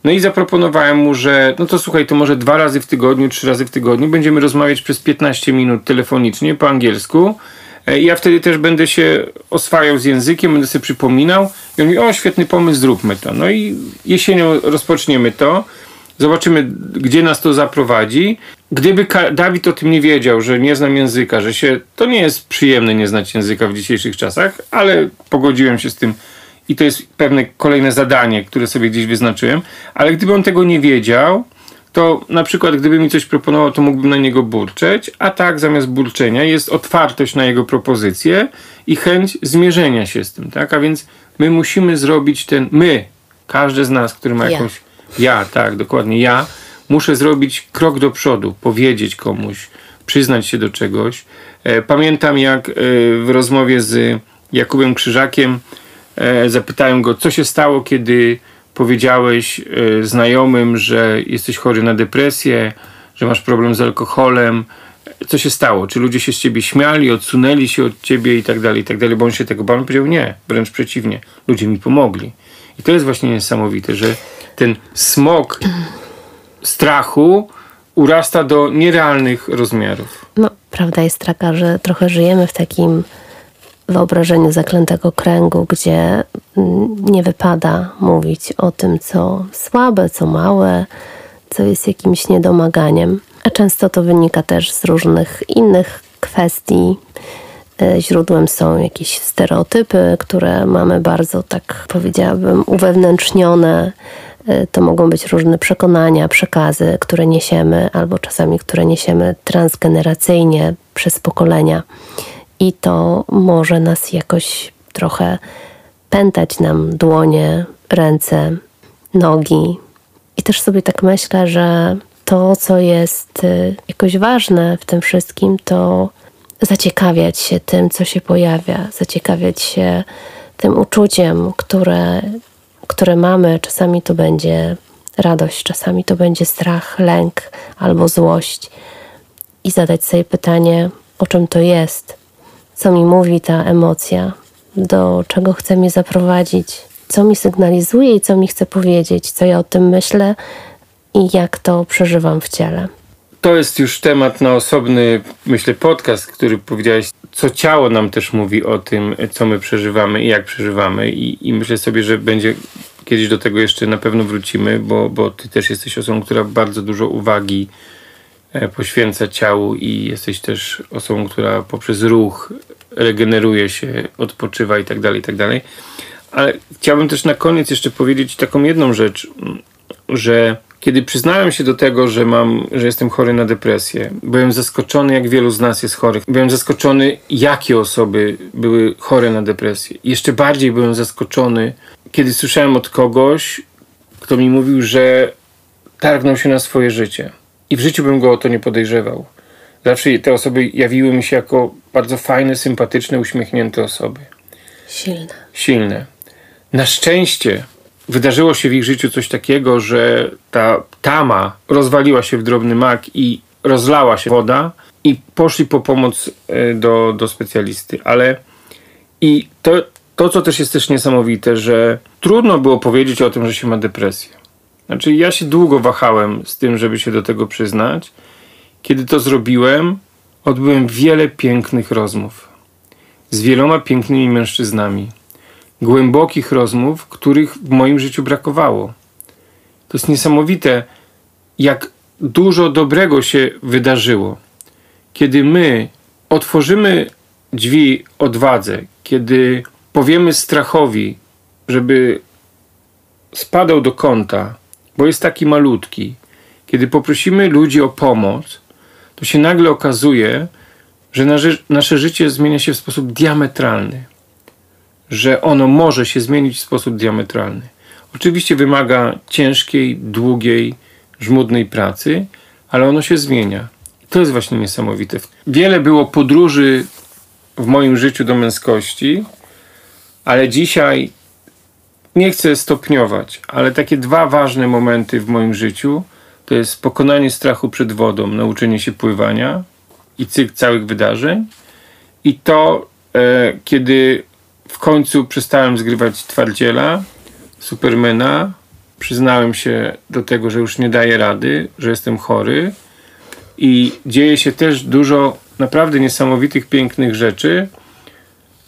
No i zaproponowałem mu, że no to słuchaj, to może dwa razy w tygodniu, trzy razy w tygodniu będziemy rozmawiać przez 15 minut telefonicznie po angielsku. E, ja wtedy też będę się oswajał z językiem, będę sobie przypominał. I on mówi, o świetny pomysł, zróbmy to. No i jesienią rozpoczniemy to. Zobaczymy, gdzie nas to zaprowadzi. Gdyby Dawid o tym nie wiedział, że nie znam języka, że się. To nie jest przyjemne nie znać języka w dzisiejszych czasach, ale pogodziłem się z tym i to jest pewne kolejne zadanie, które sobie gdzieś wyznaczyłem. Ale gdyby on tego nie wiedział, to na przykład gdyby mi coś proponował, to mógłbym na niego burczeć, a tak zamiast burczenia jest otwartość na jego propozycję i chęć zmierzenia się z tym, tak? A więc my musimy zrobić ten, my, każdy z nas, który ma jakąś, ja, ja tak, dokładnie, ja, muszę zrobić krok do przodu, powiedzieć komuś, przyznać się do czegoś. E, pamiętam jak e, w rozmowie z Jakubem Krzyżakiem e, zapytałem go, co się stało, kiedy powiedziałeś znajomym, że jesteś chory na depresję, że masz problem z alkoholem. Co się stało? Czy ludzie się z ciebie śmiali, odsunęli się od ciebie i tak dalej, i tak dalej, bo on się tego bał? Powiedział nie, wręcz przeciwnie. Ludzie mi pomogli. I to jest właśnie niesamowite, że ten smok strachu urasta do nierealnych rozmiarów. No, prawda jest taka, że trochę żyjemy w takim wyobrażeniu zaklętego kręgu, gdzie nie wypada mówić o tym, co słabe, co małe, co jest jakimś niedomaganiem. A często to wynika też z różnych innych kwestii. E, źródłem są jakieś stereotypy, które mamy bardzo, tak powiedziałabym, uwewnętrznione Y, to mogą być różne przekonania, przekazy, które niesiemy, albo czasami które niesiemy transgeneracyjnie przez pokolenia. I to może nas jakoś trochę pętać nam dłonie, ręce, nogi. I też sobie tak myślę, że to, co jest y, jakoś ważne w tym wszystkim, to zaciekawiać się tym, co się pojawia, zaciekawiać się tym uczuciem, które które mamy, czasami to będzie radość, czasami to będzie strach, lęk albo złość. I zadać sobie pytanie, o czym to jest, co mi mówi ta emocja, do czego chce mnie zaprowadzić, co mi sygnalizuje i co mi chce powiedzieć, co ja o tym myślę i jak to przeżywam w ciele. To jest już temat na osobny, myślę, podcast, który powiedziałeś, co ciało nam też mówi o tym, co my przeżywamy i jak przeżywamy. I, i myślę sobie, że będzie kiedyś do tego jeszcze na pewno wrócimy, bo, bo ty też jesteś osobą, która bardzo dużo uwagi e, poświęca ciału i jesteś też osobą, która poprzez ruch regeneruje się, odpoczywa i tak dalej, i tak dalej. Ale chciałbym też na koniec jeszcze powiedzieć taką jedną rzecz, że kiedy przyznałem się do tego, że mam, że jestem chory na depresję, byłem zaskoczony, jak wielu z nas jest chorych. Byłem zaskoczony, jakie osoby były chore na depresję. Jeszcze bardziej byłem zaskoczony, kiedy słyszałem od kogoś, kto mi mówił, że targnął się na swoje życie. I w życiu bym go o to nie podejrzewał. Zawsze te osoby jawiły mi się jako bardzo fajne, sympatyczne, uśmiechnięte osoby. Silne. Silne. Na szczęście wydarzyło się w ich życiu coś takiego, że ta tama rozwaliła się w drobny mak i rozlała się woda i poszli po pomoc e, do, do specjalisty. Ale i to, to, co też jest też niesamowite, że trudno było powiedzieć o tym, że się ma depresję. Znaczy, ja się długo wahałem z tym, żeby się do tego przyznać. Kiedy to zrobiłem, odbyłem wiele pięknych rozmów z wieloma pięknymi mężczyznami głębokich rozmów, których w moim życiu brakowało. To jest niesamowite, jak dużo dobrego się wydarzyło. Kiedy my otworzymy drzwi odwadze, kiedy powiemy strachowi, żeby spadał do kąta, bo jest taki malutki, kiedy poprosimy ludzi o pomoc, to się nagle okazuje, że nasze, życie zmienia się w sposób diametralny. Że ono może się zmienić w sposób diametralny. Oczywiście wymaga ciężkiej, długiej, żmudnej pracy, ale ono się zmienia. To jest właśnie niesamowite. Wiele było podróży w moim życiu do męskości, ale dzisiaj nie chcę stopniować, ale takie dwa ważne momenty w moim życiu to jest pokonanie strachu przed wodą, nauczenie się pływania i cykl całych wydarzeń. I to, e, kiedy w końcu przestałem zgrywać twardziela, supermana, przyznałem się do tego, że już nie daję rady, że jestem chory. I dzieje się też dużo naprawdę niesamowitych, pięknych rzeczy,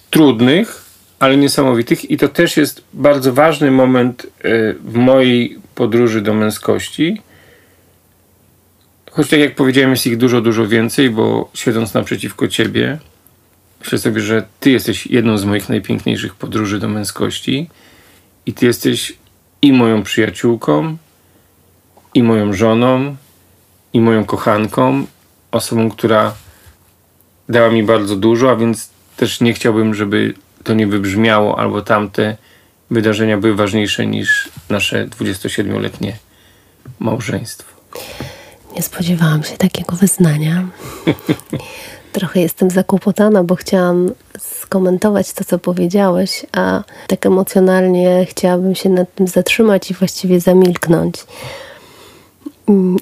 trudnych, ale niesamowitych. I to też jest bardzo ważny moment e, w mojej podróży do męskości. Choć tak jak powiedziałem, jest ich dużo, dużo więcej, bo siedząc naprzeciwko ciebie, myślę sobie, że ty jesteś jedną z moich najpiękniejszych podróży do męskości i ty jesteś i moją przyjaciółką, i moją żoną, i moją kochanką, osobą, która dała mi bardzo dużo, a więc też nie chciałbym, żeby to nie wybrzmiało, albo tamte wydarzenia były ważniejsze niż nasze 27-letnie małżeństwo. Nie spodziewałam się takiego wyznania. Trochę jestem zakłopotana, bo chciałam skomentować to, co powiedziałeś, a tak emocjonalnie chciałabym się nad tym zatrzymać i właściwie zamilknąć.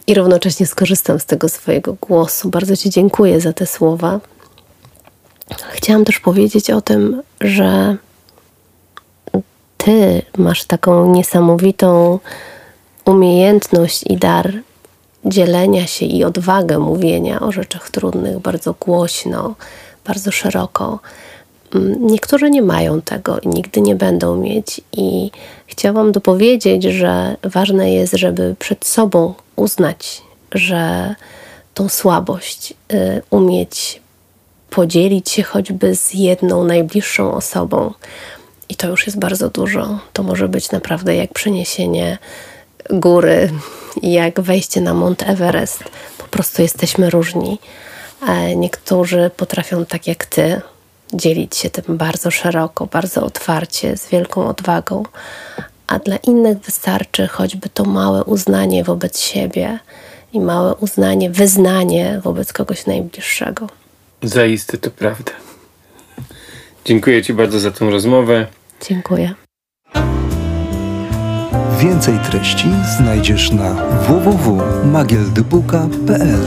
I równocześnie skorzystam z tego swojego głosu. Bardzo Ci dziękuję za te słowa. Chciałam też powiedzieć o tym, że Ty masz taką niesamowitą umiejętność i dar dzielenia się i odwagę mówienia o rzeczach trudnych bardzo głośno, bardzo szeroko. Mm, niektórzy nie mają tego i nigdy nie będą mieć, i chciałam dopowiedzieć, że ważne jest, żeby przed sobą uznać, że tą słabość y, umieć podzielić się choćby z jedną najbliższą osobą. I to już jest bardzo dużo. To może być naprawdę jak przeniesienie góry, jak wejście na Mount Everest. Po prostu jesteśmy różni. E, niektórzy potrafią, tak jak ty, dzielić się tym bardzo szeroko, bardzo otwarcie, z wielką odwagą, a dla innych wystarczy choćby to małe uznanie wobec siebie i małe uznanie, wyznanie wobec kogoś najbliższego. Zaiste to prawda. Dziękuję Ci bardzo za tę rozmowę. Dziękuję. Więcej treści znajdziesz na www.magieldybuka.pl.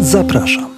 Zapraszam.